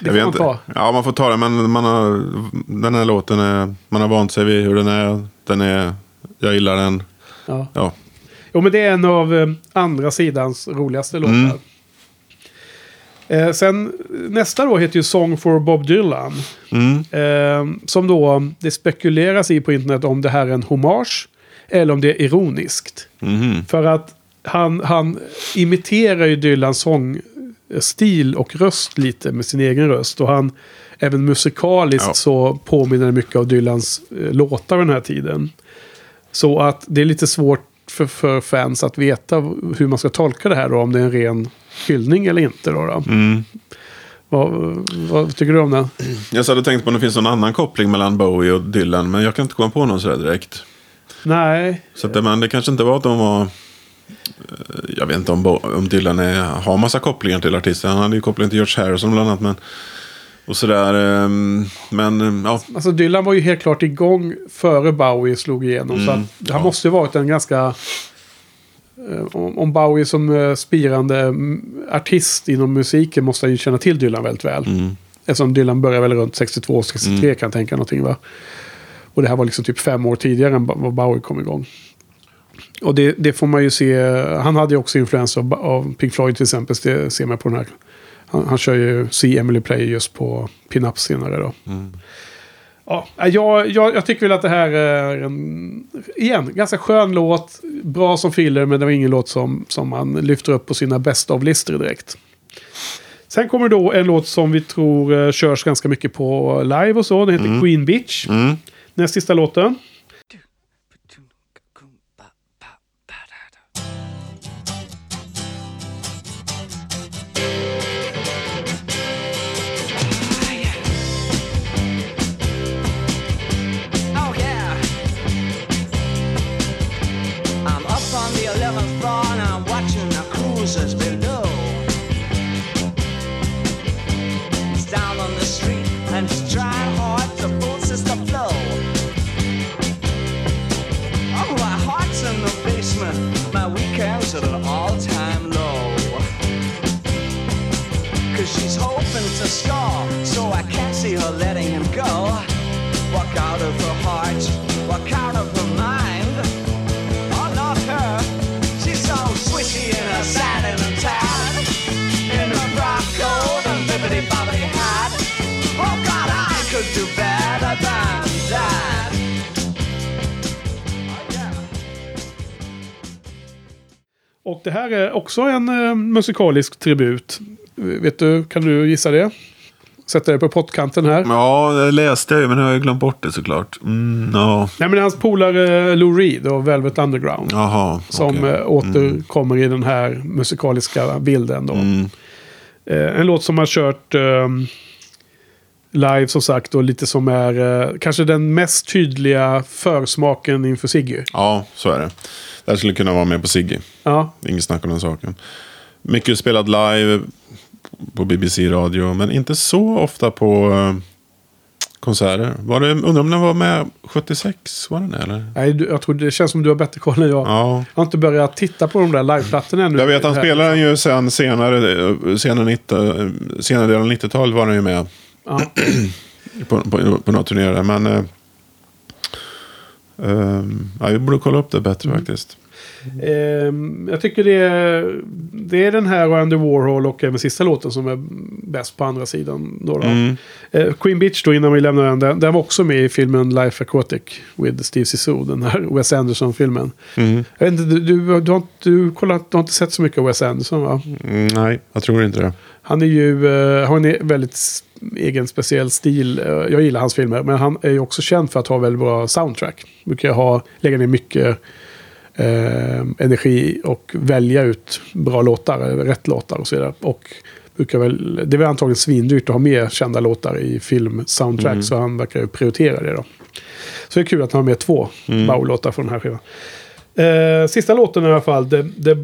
Det får vet man inte. ta. Ja, man får ta det. Men man har, den här låten, är, man har vant sig vid hur den är. Den är jag gillar den. Ja. Ja. Jo, men det är en av eh, andra sidans roligaste låtar. Mm. Eh, sen nästa då heter ju Song for Bob Dylan. Mm. Eh, som då, det spekuleras i på internet om det här är en hommage. Eller om det är ironiskt. Mhm. För att han, han imiterar ju Dylans sångstil och röst lite med sin egen röst. Och han, även musikaliskt Ja. så påminner det mycket av Dylans eh, låtar den här tiden. Så att det är lite svårt för, för fans att veta hur man ska tolka det här då. Om det är en ren hyllning eller inte då. då. Mm. Vad, vad tycker du om den? Jag hade tänkt på om det finns någon annan koppling mellan Bowie och Dylan. Men jag kan inte komma på någon sådär direkt. Nej, Så att det, men det kanske inte var att de var... eh, Jag vet inte om, Bo, om Dylan är, har massa kopplingar till artister. Han hade ju koppling till George Harrison bland annat. Men Och sådär. ehm, Men ehm, ja, Alltså Dylan var ju helt klart igång före Bowie slog igenom. så Mm, att han måste ju varit en ganska... eh, Om Bowie som eh, spirande mm, artist inom musiken måste han ju känna till Dylan väldigt väl. mm, Eftersom Dylan började väl runt 62, 63 kan jag tänka någonting va. Och det här var liksom typ fem år tidigare än vad Bowie kom igång. Och det, det får man ju se. Han hade ju också influens av, av Pink Floyd till exempel. Det ser man på den här. Han, han kör ju See Emily Play just på Pin-Up senare då. Ja, jag, jag, jag tycker väl att det här är en, igen, ganska skön låt. Bra som filler, men det var ingen låt som, som man lyfter upp på sina best of-listor direkt. Sen kommer då en låt som vi tror eh, körs ganska mycket på live och så. Den heter Queen Bitch. mm. Näst sista låten. Och det här är också en eh, musikalisk tribut. Vet du, kan du gissa det? Sätta det på pottkanten här. ja, det läste jag ju, men nu har jag glömt bort det såklart. Mm, ja, Nej, men hans polare Lou Reed och Velvet Underground. jaha. Som okej. eh, återkommer i den här musikaliska bilden. Då. Mm. Eh, en låt som har kört ehm, live som sagt och lite som är eh, kanske den mest tydliga försmaken inför Siggy. Ja, så är det. Det här skulle kunna vara med på Siggy. Ja, Inget snack om den saken. Mycket spelad live på BBC Radio, men inte så ofta på eh, konserter. Var det, undrar om den var med 76? Var den eller? nej, jag tror det känns som du har bättre koll än jag. Ja. Jag har inte börjat titta på de där liveplattorna ännu. Jag vet, han spelade den ju sen senare, eh, senare, 90, senare delen av 90-talet var den ju med Ja. på, på, på några turnéer. Men eh, ja, vi borde kolla upp det bättre Mm. faktiskt. Ehm, jag tycker det är, det är den här och Andy Warhol och även sista låten som är bäst på andra sidan. Då då. Mm. Eh, Queen Bitch då innan vi lämnar den. Den, den var också med i filmen Life Aquatic with Steve Zissou. Den här Wes Anderson-filmen. Mm. Jag vet inte, du, du, du, har, du, kollat, du har inte sett så mycket av Wes Anderson va? Mm, nej, jag tror inte det. Han är ju, har en e- väldigt egen speciell stil. Eh, jag gillar hans filmer. Men han är ju också känd för att ha väldigt bra soundtrack. Brukar ha, lägga ner mycket eh, energi och välja ut bra låtar, eller rätt låtar och så vidare. Och brukar väl, det är väl antagligen svindyrt att ha med kända låtar i film-soundtrack. Så han verkar ju prioritera det då. Så det är kul att han har med två Bowie-låtar från den här skivan. Eh, sista låten i alla fall, The, the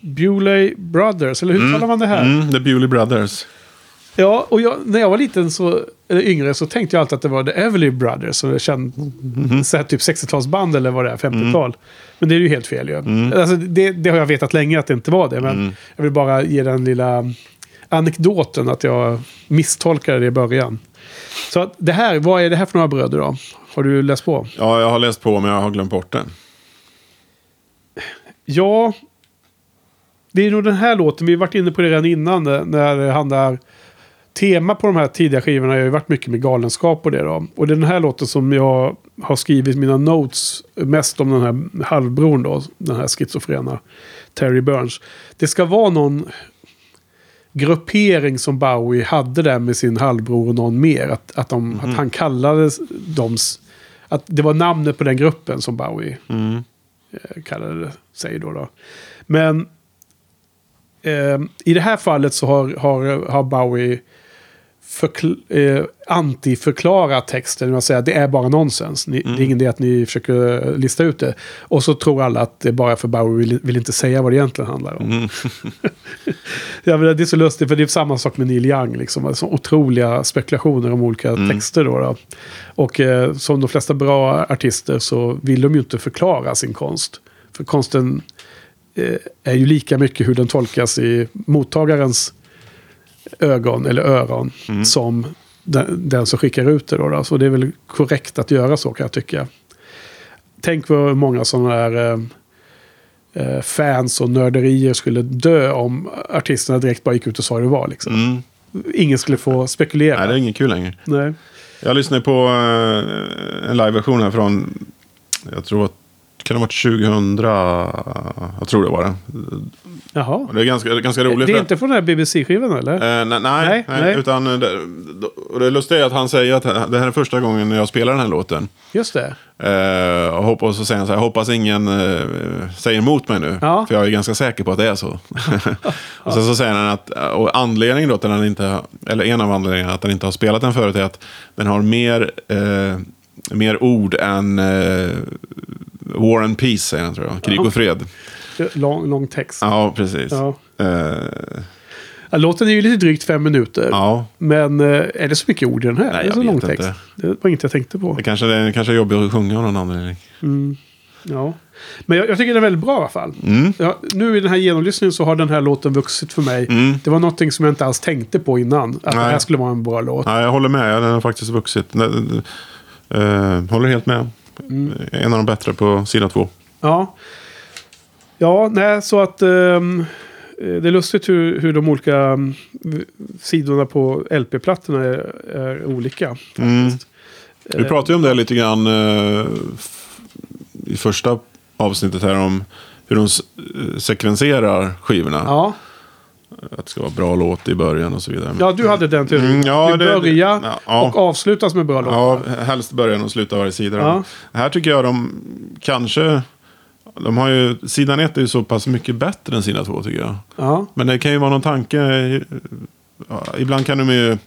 Bewley Brothers, eller hur talar man det här? Mm, The Bewley Brothers. Ja, och jag, när jag var liten så, eller yngre så tänkte jag alltid att det var The Everly Brothers. Som jag kände, så här typ 60-talsband eller vad det är, 50-tal. Men det är ju helt fel ju. Alltså, det, det har jag vetat länge att det inte var det. Men jag vill bara ge den lilla anekdoten att jag misstolkade det i början. Så det här, vad är det här för några bröder då? Har du läst på? Ja, jag har läst på men jag har glömt bort det. Ja, det är nog den här låten. Vi har varit inne på det redan innan. När när det handlar... Tema på de här tidiga skivorna har ju varit mycket med galenskap och det då. Och det är den här låten som jag har skrivit mina notes mest om den här halvbron då. Den här schizofrena Terry Burns. Det ska vara någon gruppering som Bowie hade där med sin halvbror och någon mer. Att, att, de, att han kallade dem... Att det var namnet på den gruppen som Bowie eh, kallade sig då. då. Men eh, i det här fallet så har, har, har Bowie eh, antiförklara texten. att säga att det är bara nonsens. Ni, Det är ingen idé att ni försöker lista ut det. Och så tror alla att det är bara för Bowie vill, vill inte säga vad det egentligen handlar om. ja, men det är så lustigt, för det är samma sak med Neil Young. Liksom. Så otroliga spekulationer om olika texter. Då, då. Och eh, som de flesta bra artister så vill de ju inte förklara sin konst. För konsten eh, är ju lika mycket hur den tolkas i mottagarens ögon eller öron som den, den som skickar ut det. Då, då. Så det är väl korrekt att göra så kan jag tycka. Tänk vad många sådana här eh, eh, fans och nörderier skulle dö om artisterna direkt bara gick ut och sa hur det var. Liksom. Mm. Ingen skulle få spekulera. Nej, det är inget kul längre. Nej. Jag lyssnade på eh, en liveversion här från, jag tror att, kan det ha varit 2000, jag tror det var det. Jaha. Och Det är ganska, ganska roligt. Det är inte från den här BBC-skivan eller? Eh, nej, nej, Nej, nej, utan det, och det lustiga är att han säger att det här är första gången jag spelar den här låten. Just det. Eh, och hoppas, så säger han så här, hoppas ingen eh, säger emot mig nu. Ja. För jag är ganska säker på att det är så. och sen så säger han att, och anledningen då att han inte, eller en av anledningarna att han inte har spelat den förut är att den har mer, eh, mer ord än eh, War and Peace, säger han tror jag. Krig och fred. Lång, lång text. Ja, precis. Ja. Ja, Låten är ju lite drygt fem minuter. ja. Men eh, är det så mycket ord i den här? Nej, det är så jag lång vet text. inte. Det var inget jag tänkte på. Det kanske, det kanske är jobbigt att sjunga av någon anledning. Ja. Men jag, jag tycker den är väldigt bra i alla fall. Mm. Ja, nu i den här genomlyssningen så har den här låten vuxit för mig. Mm. Det var någonting som jag inte alls tänkte på innan. Att det Nej. här skulle vara en bra låt. Ja, jag håller med. Den har faktiskt vuxit. Den- eh, håller helt med. En av de bättre på sida två. Ja. Ja, nej, så att eh, det är lustigt hur, hur de olika mm, sidorna på LP-plattorna är, är olika. Mm. Vi pratade ju om det lite grann eh, f- i första avsnittet här om hur de eh, sekvenserar skivorna. Ja. Att det ska vara bra låt i början och så vidare. ja, du hade den teorin. Mm, ja, det det- börjar ja, och avslutas med bra låtar. Ja, helst början och sluta varje sida. Ja. Här tycker jag de kanske... De har ju, sidan ett är ju så pass mycket bättre än sida två tycker jag. Ja. Men det kan ju vara någon tanke. Ja, ibland kan de ju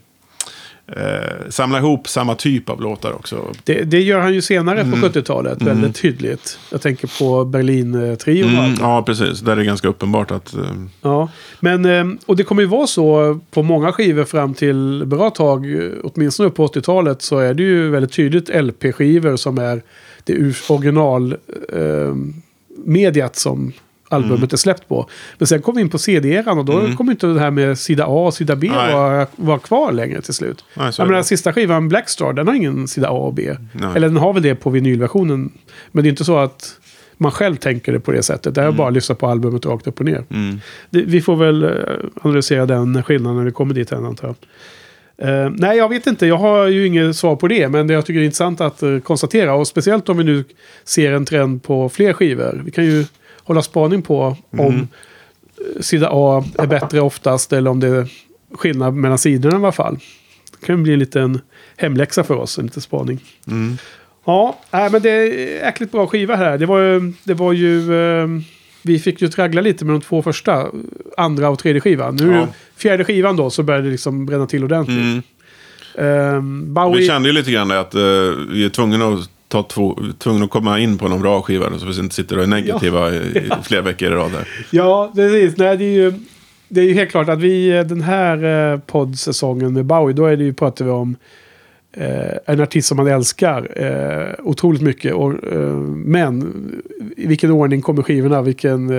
eh, samla ihop samma typ av låtar också. Det, det gör han ju senare Mm. på 70-talet väldigt tydligt. Jag tänker på Berlin-trion. Mm, ja, precis. Där är det ganska uppenbart att... Eh, Ja, men eh, och det kommer ju vara så på många skivor fram till bra tag, åtminstone på 80-talet, så är det ju väldigt tydligt LP-skivor som är det original mediet som albumet Mm. är släppt på. Men sen kom vi in på CD-eran och då kommer inte det här med sida A och sida B vara, vara kvar längre till slut. Nej, så Jag menar, sista skivan Blackstar, den har ingen sida A och B. Nej. Eller den har väl det på vinylversionen. Men det är inte så att man själv tänker det på det sättet. Det är bara att lyssna på albumet rakt upp och ner. mm. Det, vi får väl eh, analysera den skillnaden när vi kommer dit, antar jag. Eh, nej, jag vet inte. Jag har ju inget svar på det. Men det jag tycker är intressant att eh, konstatera. Och speciellt om vi nu ser en trend på fler skivor. Vi kan ju hålla spaning på om eh, sida A är bättre oftast. Eller om det är skillnad mellan sidorna i alla fall. Det kan bli en liten hemläxa för oss. En liten spaning. Mm. Ja, nej, men det är jäkligt bra skiva här. Det var ju... Det var ju eh, vi fick ju traggla lite med de två första, andra och tredje skivan. Nu Ja. fjärde skivan då så började det liksom bränna till ordentligt. Mm. Ehm, Bowie... Vi kände ju lite grann att eh, vi är tvungna att, ta två, tvungna att komma in på någon bra skiva. Så vi inte sitter och är negativa i, i flera veckor i rad. Där. Ja, precis. Nej, det är ju... Det är ju helt klart att vi eh, den här eh, poddsäsongen med Bowie, då är det ju, pratar vi om eh, en artist som man älskar eh, otroligt mycket. Och, eh, men i vilken ordning kommer skivorna? Vilken...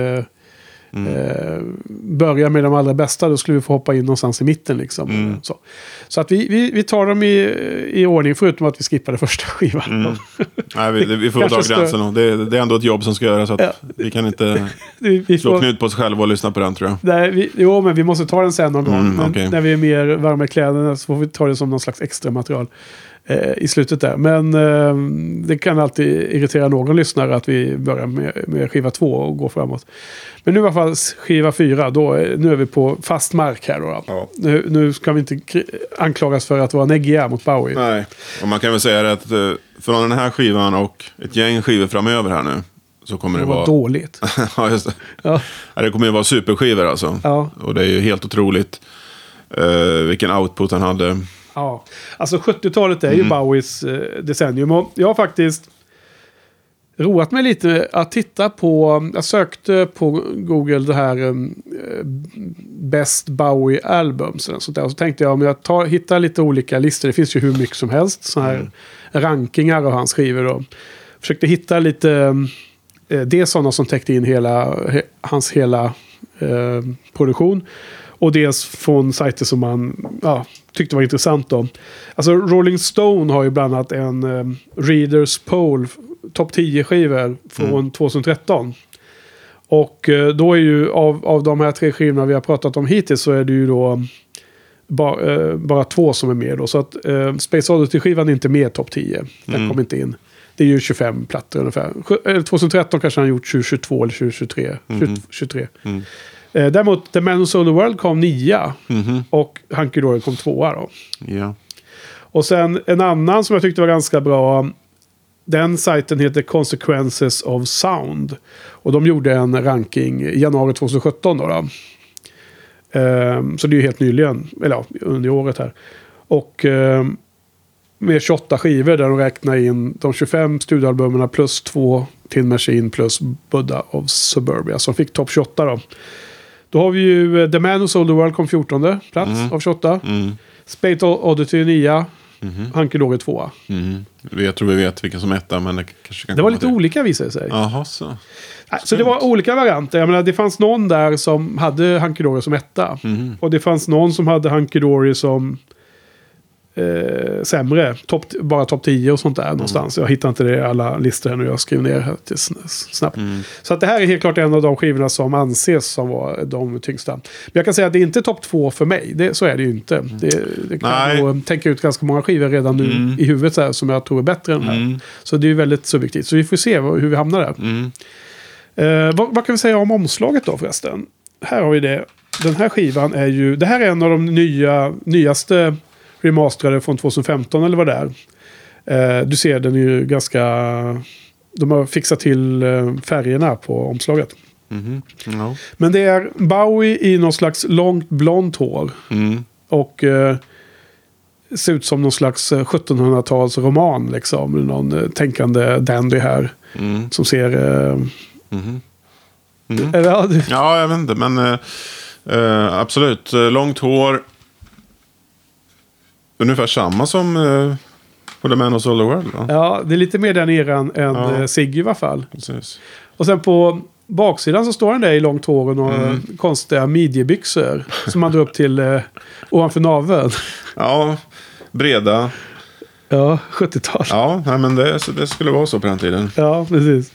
Eh, eh, börja med de allra bästa, då skulle vi få hoppa in någonstans i mitten. Liksom. Mm. Så, så att vi, vi, vi tar dem i, i ordning, förutom att vi skippade första skivan. Nej, vi, vi får dra gränsen. Det, det är ändå ett jobb som ska göras. Så Ja. Vi kan inte vi, vi slå får, knut på oss själva och lyssna på den tror jag. nej, vi, jo, men vi måste ta den sen någon gång. Mm, okej. När vi är mer varma i kläderna så får vi ta det som någon slags extra material eh, i slutet där. Men eh, det kan alltid irritera någon lyssnare att vi börjar med, med skiva två och går framåt. Men nu i alla fall skiva fyra, då, är- nu är vi på fast mark här. Då. Ja. Nu, nu ska vi inte anklagas för att vara neggiga mot Bowie. Nej. Och man kan väl säga att eh, från den här skivan och ett gäng skivor framöver här nu. Så kommer Det det var vara... dåligt. ja, just det. Ja. Ja, det kommer ju vara superskivor alltså. Ja. Och det är ju helt otroligt eh, vilken output han hade. Ja, alltså 70-talet är ju Bowies eh, decennium. Och jag har faktiskt roat mig lite att titta på, jag sökte på Google det här eh, Best Bowie Albums. Och sånt där. Och så tänkte jag om jag tar, hittar lite olika listor, det finns ju hur mycket som helst, så här rankingar av hans skivor. Och försökte hitta lite, eh, dels sådana som täckte in hela, he, hans hela eh, produktion. Och dels från sajter som man ja, tyckte var intressant. Då. Alltså Rolling Stone har ju bland annat en eh, Readers Poll, topp 10 skivor från 2013. Och eh, då är ju av, av de här tre skivorna vi har pratat om hittills så är det ju då ba, eh, bara två som är med. Då. Så att eh, Space Oddity-skivan är inte med i topp 10. Den kom inte in. Det är ju 25 plattor ungefär. Sju- eh, 2013 kanske han gjort 2022 eller 2023. 23. Eh, däremot The Man Who Sold the World kom nia. Och Hunky Dory kom tvåa då. Ja. Och sen en annan som jag tyckte var ganska bra. Den sajten heter Consequences of Sound. Och de gjorde en ranking i januari 2017 då. då. Ehm, så det är ju helt nyligen, eller ja, under året här. Och ehm, med 28 skivor där de räknar in de 25 studioalbumen plus två Tin Machine plus Buddha of Suburbia som fick topp 28 då. Då har vi ju eh, The Man Who Sold the World kom 14 plats av 28. Mm. Spate Oddity 9. Hunky Dory 2. Mm. Jag tror vi vet vilka som är etta, men det kanske kan Det var lite till. olika visade det sig. Jaha, så. Så det var olika varianter. Jag menar, det fanns någon där som hade Hunky Dory som etta. Och det fanns någon som hade Hunky Dory som eh, sämre. Top, bara topp 10 och sånt där någonstans. Jag hittar inte det i alla listor här nu. Jag skriver ner här till sn- snabbt. Så att det här är helt klart en av de skivorna som anses som var de tyngsta. Men jag kan säga att det är inte topp 2 för mig. Det, så är det ju inte. Det, det kan Nej. jag tänka ut ganska många skivor redan nu i huvudet så här, som jag tror är bättre än den här. Så det är ju väldigt subjektivt. Så vi får se hur vi hamnar där. Eh, vad, vad kan vi säga om omslaget då förresten? Här har vi det. Den här skivan är ju... Det här är en av de nya, nyaste remasterade från 2015 eller vad det är. Eh, du ser den är ju ganska... De har fixat till eh, färgerna på omslaget. Mhm. Ja. Men det är Bowie i någon slags långt blont hår. Mm. Och eh, ser ut som någon slags eh, 1700-tals roman liksom. Någon eh, tänkande dandy här. Mm. Som ser... Eh. Eller, ja, jag vet inte, men eh, eh, absolut. Eh, Långt hår. Ungefär samma som eh, The Man of Solar World. Va? Ja, det är lite mer den eran än Ja. ja. Siggy i alla fall. Precis. Och sen på baksidan så står den där i långt hår och några Mm. konstiga midjebyxor. som man drar upp till eh, ovanför naveln. Ja, breda. Ja, 70-tal. Ja. Ja, nej, men det, det skulle vara så på den tiden. precis.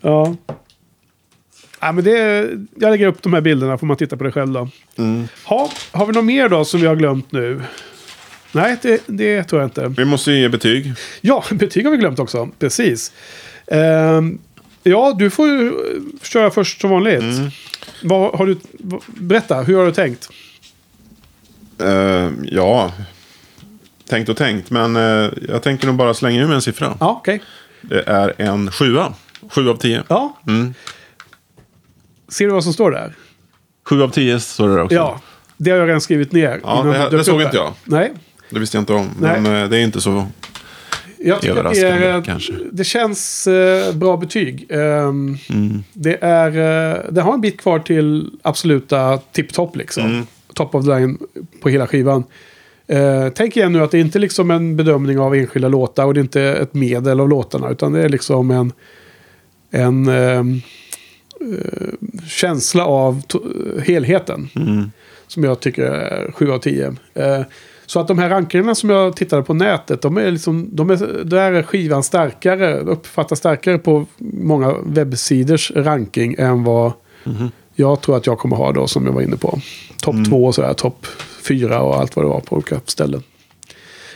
Ja. Ja, men det, jag lägger upp de här bilderna får man titta på det själv då. Mm. Ha, har vi något mer då som vi har glömt nu? Nej, det, det tror jag inte. Vi måste ju ge betyg. Ja, betyg har vi glömt också. Precis. Ehm, ja, du får ju eh, köra först som vanligt. Vad har du, berätta, hur har du tänkt? Eh, ja, tänkt och tänkt. Men eh, jag tänker nog bara slänga ur mig en siffra. Ja, okej. Det är en sjua. Sju av tio. Ja. Mm. Ser du vad som står där? Sju av tio står det där också. Ja, det har jag redan skrivit ner. Ja, det här- det såg inte jag. Nej, Det visste jag inte om. Nej. Men eh, det är inte så... jag tycker det, är, kanske. det känns eh, bra betyg. Ehm, Mm. det, är, eh, det har en bit kvar till absoluta tipptopp liksom. Mm. Top of the line på hela skivan. Eh, tänk igen nu att det inte är liksom en bedömning av enskilda låtar och det är inte ett medel av låtarna. Utan det är liksom en, en ehm, eh, känsla av helheten. Mm. Som jag tycker är 7 av 10. Så att de här rankerna som jag tittade på nätet, de är liksom, de är, där är skivan starkare, uppfattas starkare på många webbsidors ranking än vad jag tror att jag kommer ha då som jag var inne på. Topp två och sådär, topp fyra och allt vad det var på olika ställen.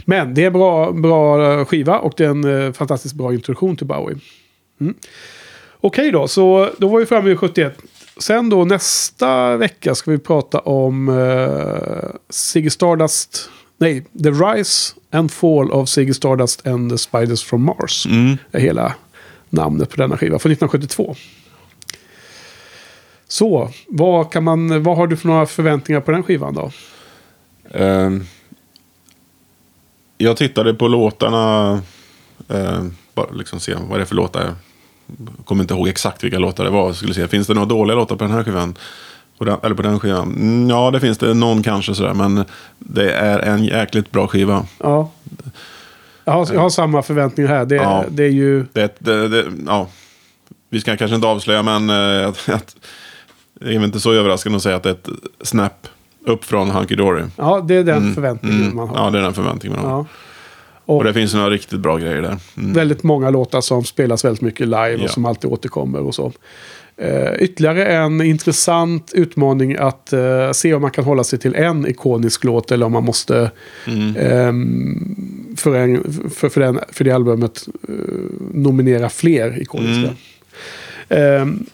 Men det är bra, bra skiva och det är en eh, fantastiskt bra introduktion till Bowie. Mm. Okej då, så då var vi framme vid 71. Sen då nästa vecka ska vi prata om uh, Ziggy Stardust. Nej, The Rise and Fall of Ziggy Stardust and the Spiders from Mars. Mm. är hela namnet på denna skiva från 1972. Så, vad, kan man, vad har du för några förväntningar på den skivan då? Ehm, jag tittade på låtarna. Uh, bara liksom se vad det är för låtar. Kommer inte ihåg exakt vilka låtar det var. Skulle se, finns det några dåliga låtar på den här skivan? På den, eller på den skivan? Mm, ja, det finns det. Någon kanske sådär. Men det är en jäkligt bra skiva. Ja. Jag har, jag har samma förväntningar här. Det, Ja. det är ju... Det, det, ja. Vi ska kanske inte avslöja, men eh, att, det är inte så överraskande att säga att det är ett snap upp från Hunky Dory. Ja, det är den förväntningen Mm. man har. Ja, det är den förväntningen man har. Ja. Och det finns några riktigt bra grejer där. Mm. Väldigt många låtar som spelas väldigt mycket live Ja. och som alltid återkommer och så. Eh, ytterligare en intressant utmaning att eh, se om man kan hålla sig till en ikonisk låt eller om man måste Mm. ehm, för, en, för, för, den, för det albumet eh, nominera fler ikoniska. Mm. Ehm,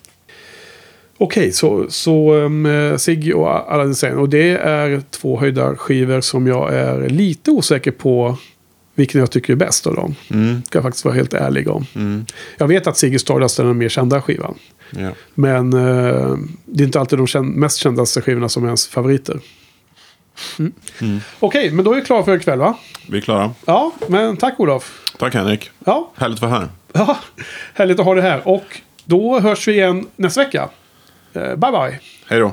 Okej, så, så um, Siggy och Aladdin Sane. Och det är två höjda skivor som jag är lite osäker på vilken jag tycker är bäst av dem. Mm. Ska jag faktiskt vara helt ärlig om. Mm. Jag vet att Ziggy Stardust är den mer kända skivan. Ja. Men eh, det är inte alltid de kän- mest kändaste skivorna som är ens favoriter. Mm. Okej, men då är vi klara för ikväll va? Vi är klara. Ja, men tack Olof. Tack Henrik. Ja, Härligt att vara här. ja härligt att ha det här. Och då hörs vi igen nästa vecka. Eh, bye bye. Hej då.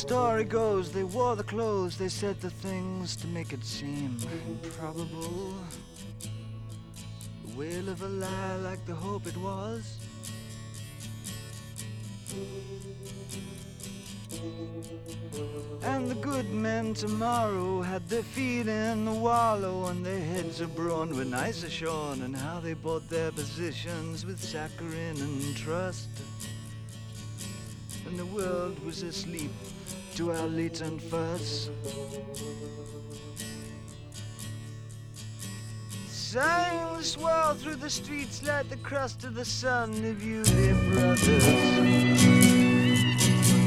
Story goes, they wore the clothes, they said the things to make it seem improbable. The wail of a lie like the hope it was. And the good men tomorrow had their feet in the wallow and their heads abroad when ice are shorn and how they bought their positions with saccharine and trust and the world was asleep to our latent fuss. The swirl through the streets like the crust of the sun of you, dear brothers.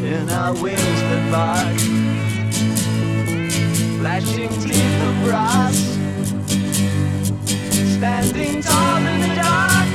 In our wings that bark, flashing teeth of brass, standing tall in the dark.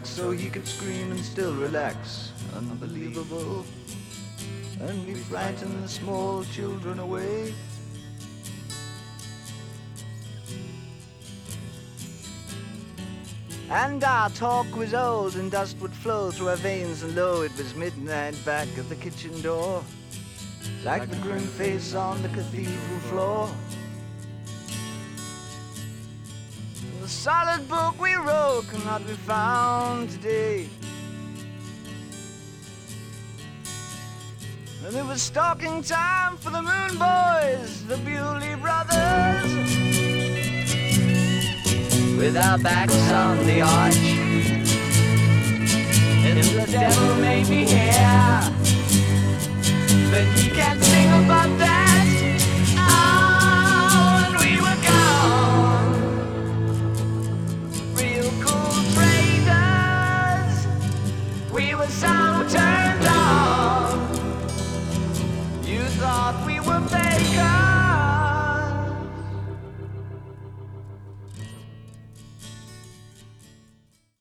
Wax, so he could scream and still relax. Unbelievable and we frighten the small children away. And our talk was old, and dust would flow through our veins, and lo, it was midnight back at the kitchen door, like the grim face on the cathedral floor. Solid book we wrote cannot be found today. And it was stalking time for the Moon Boys, the Bewley Brothers. With our backs on the arch. And the devil may be here. But he can't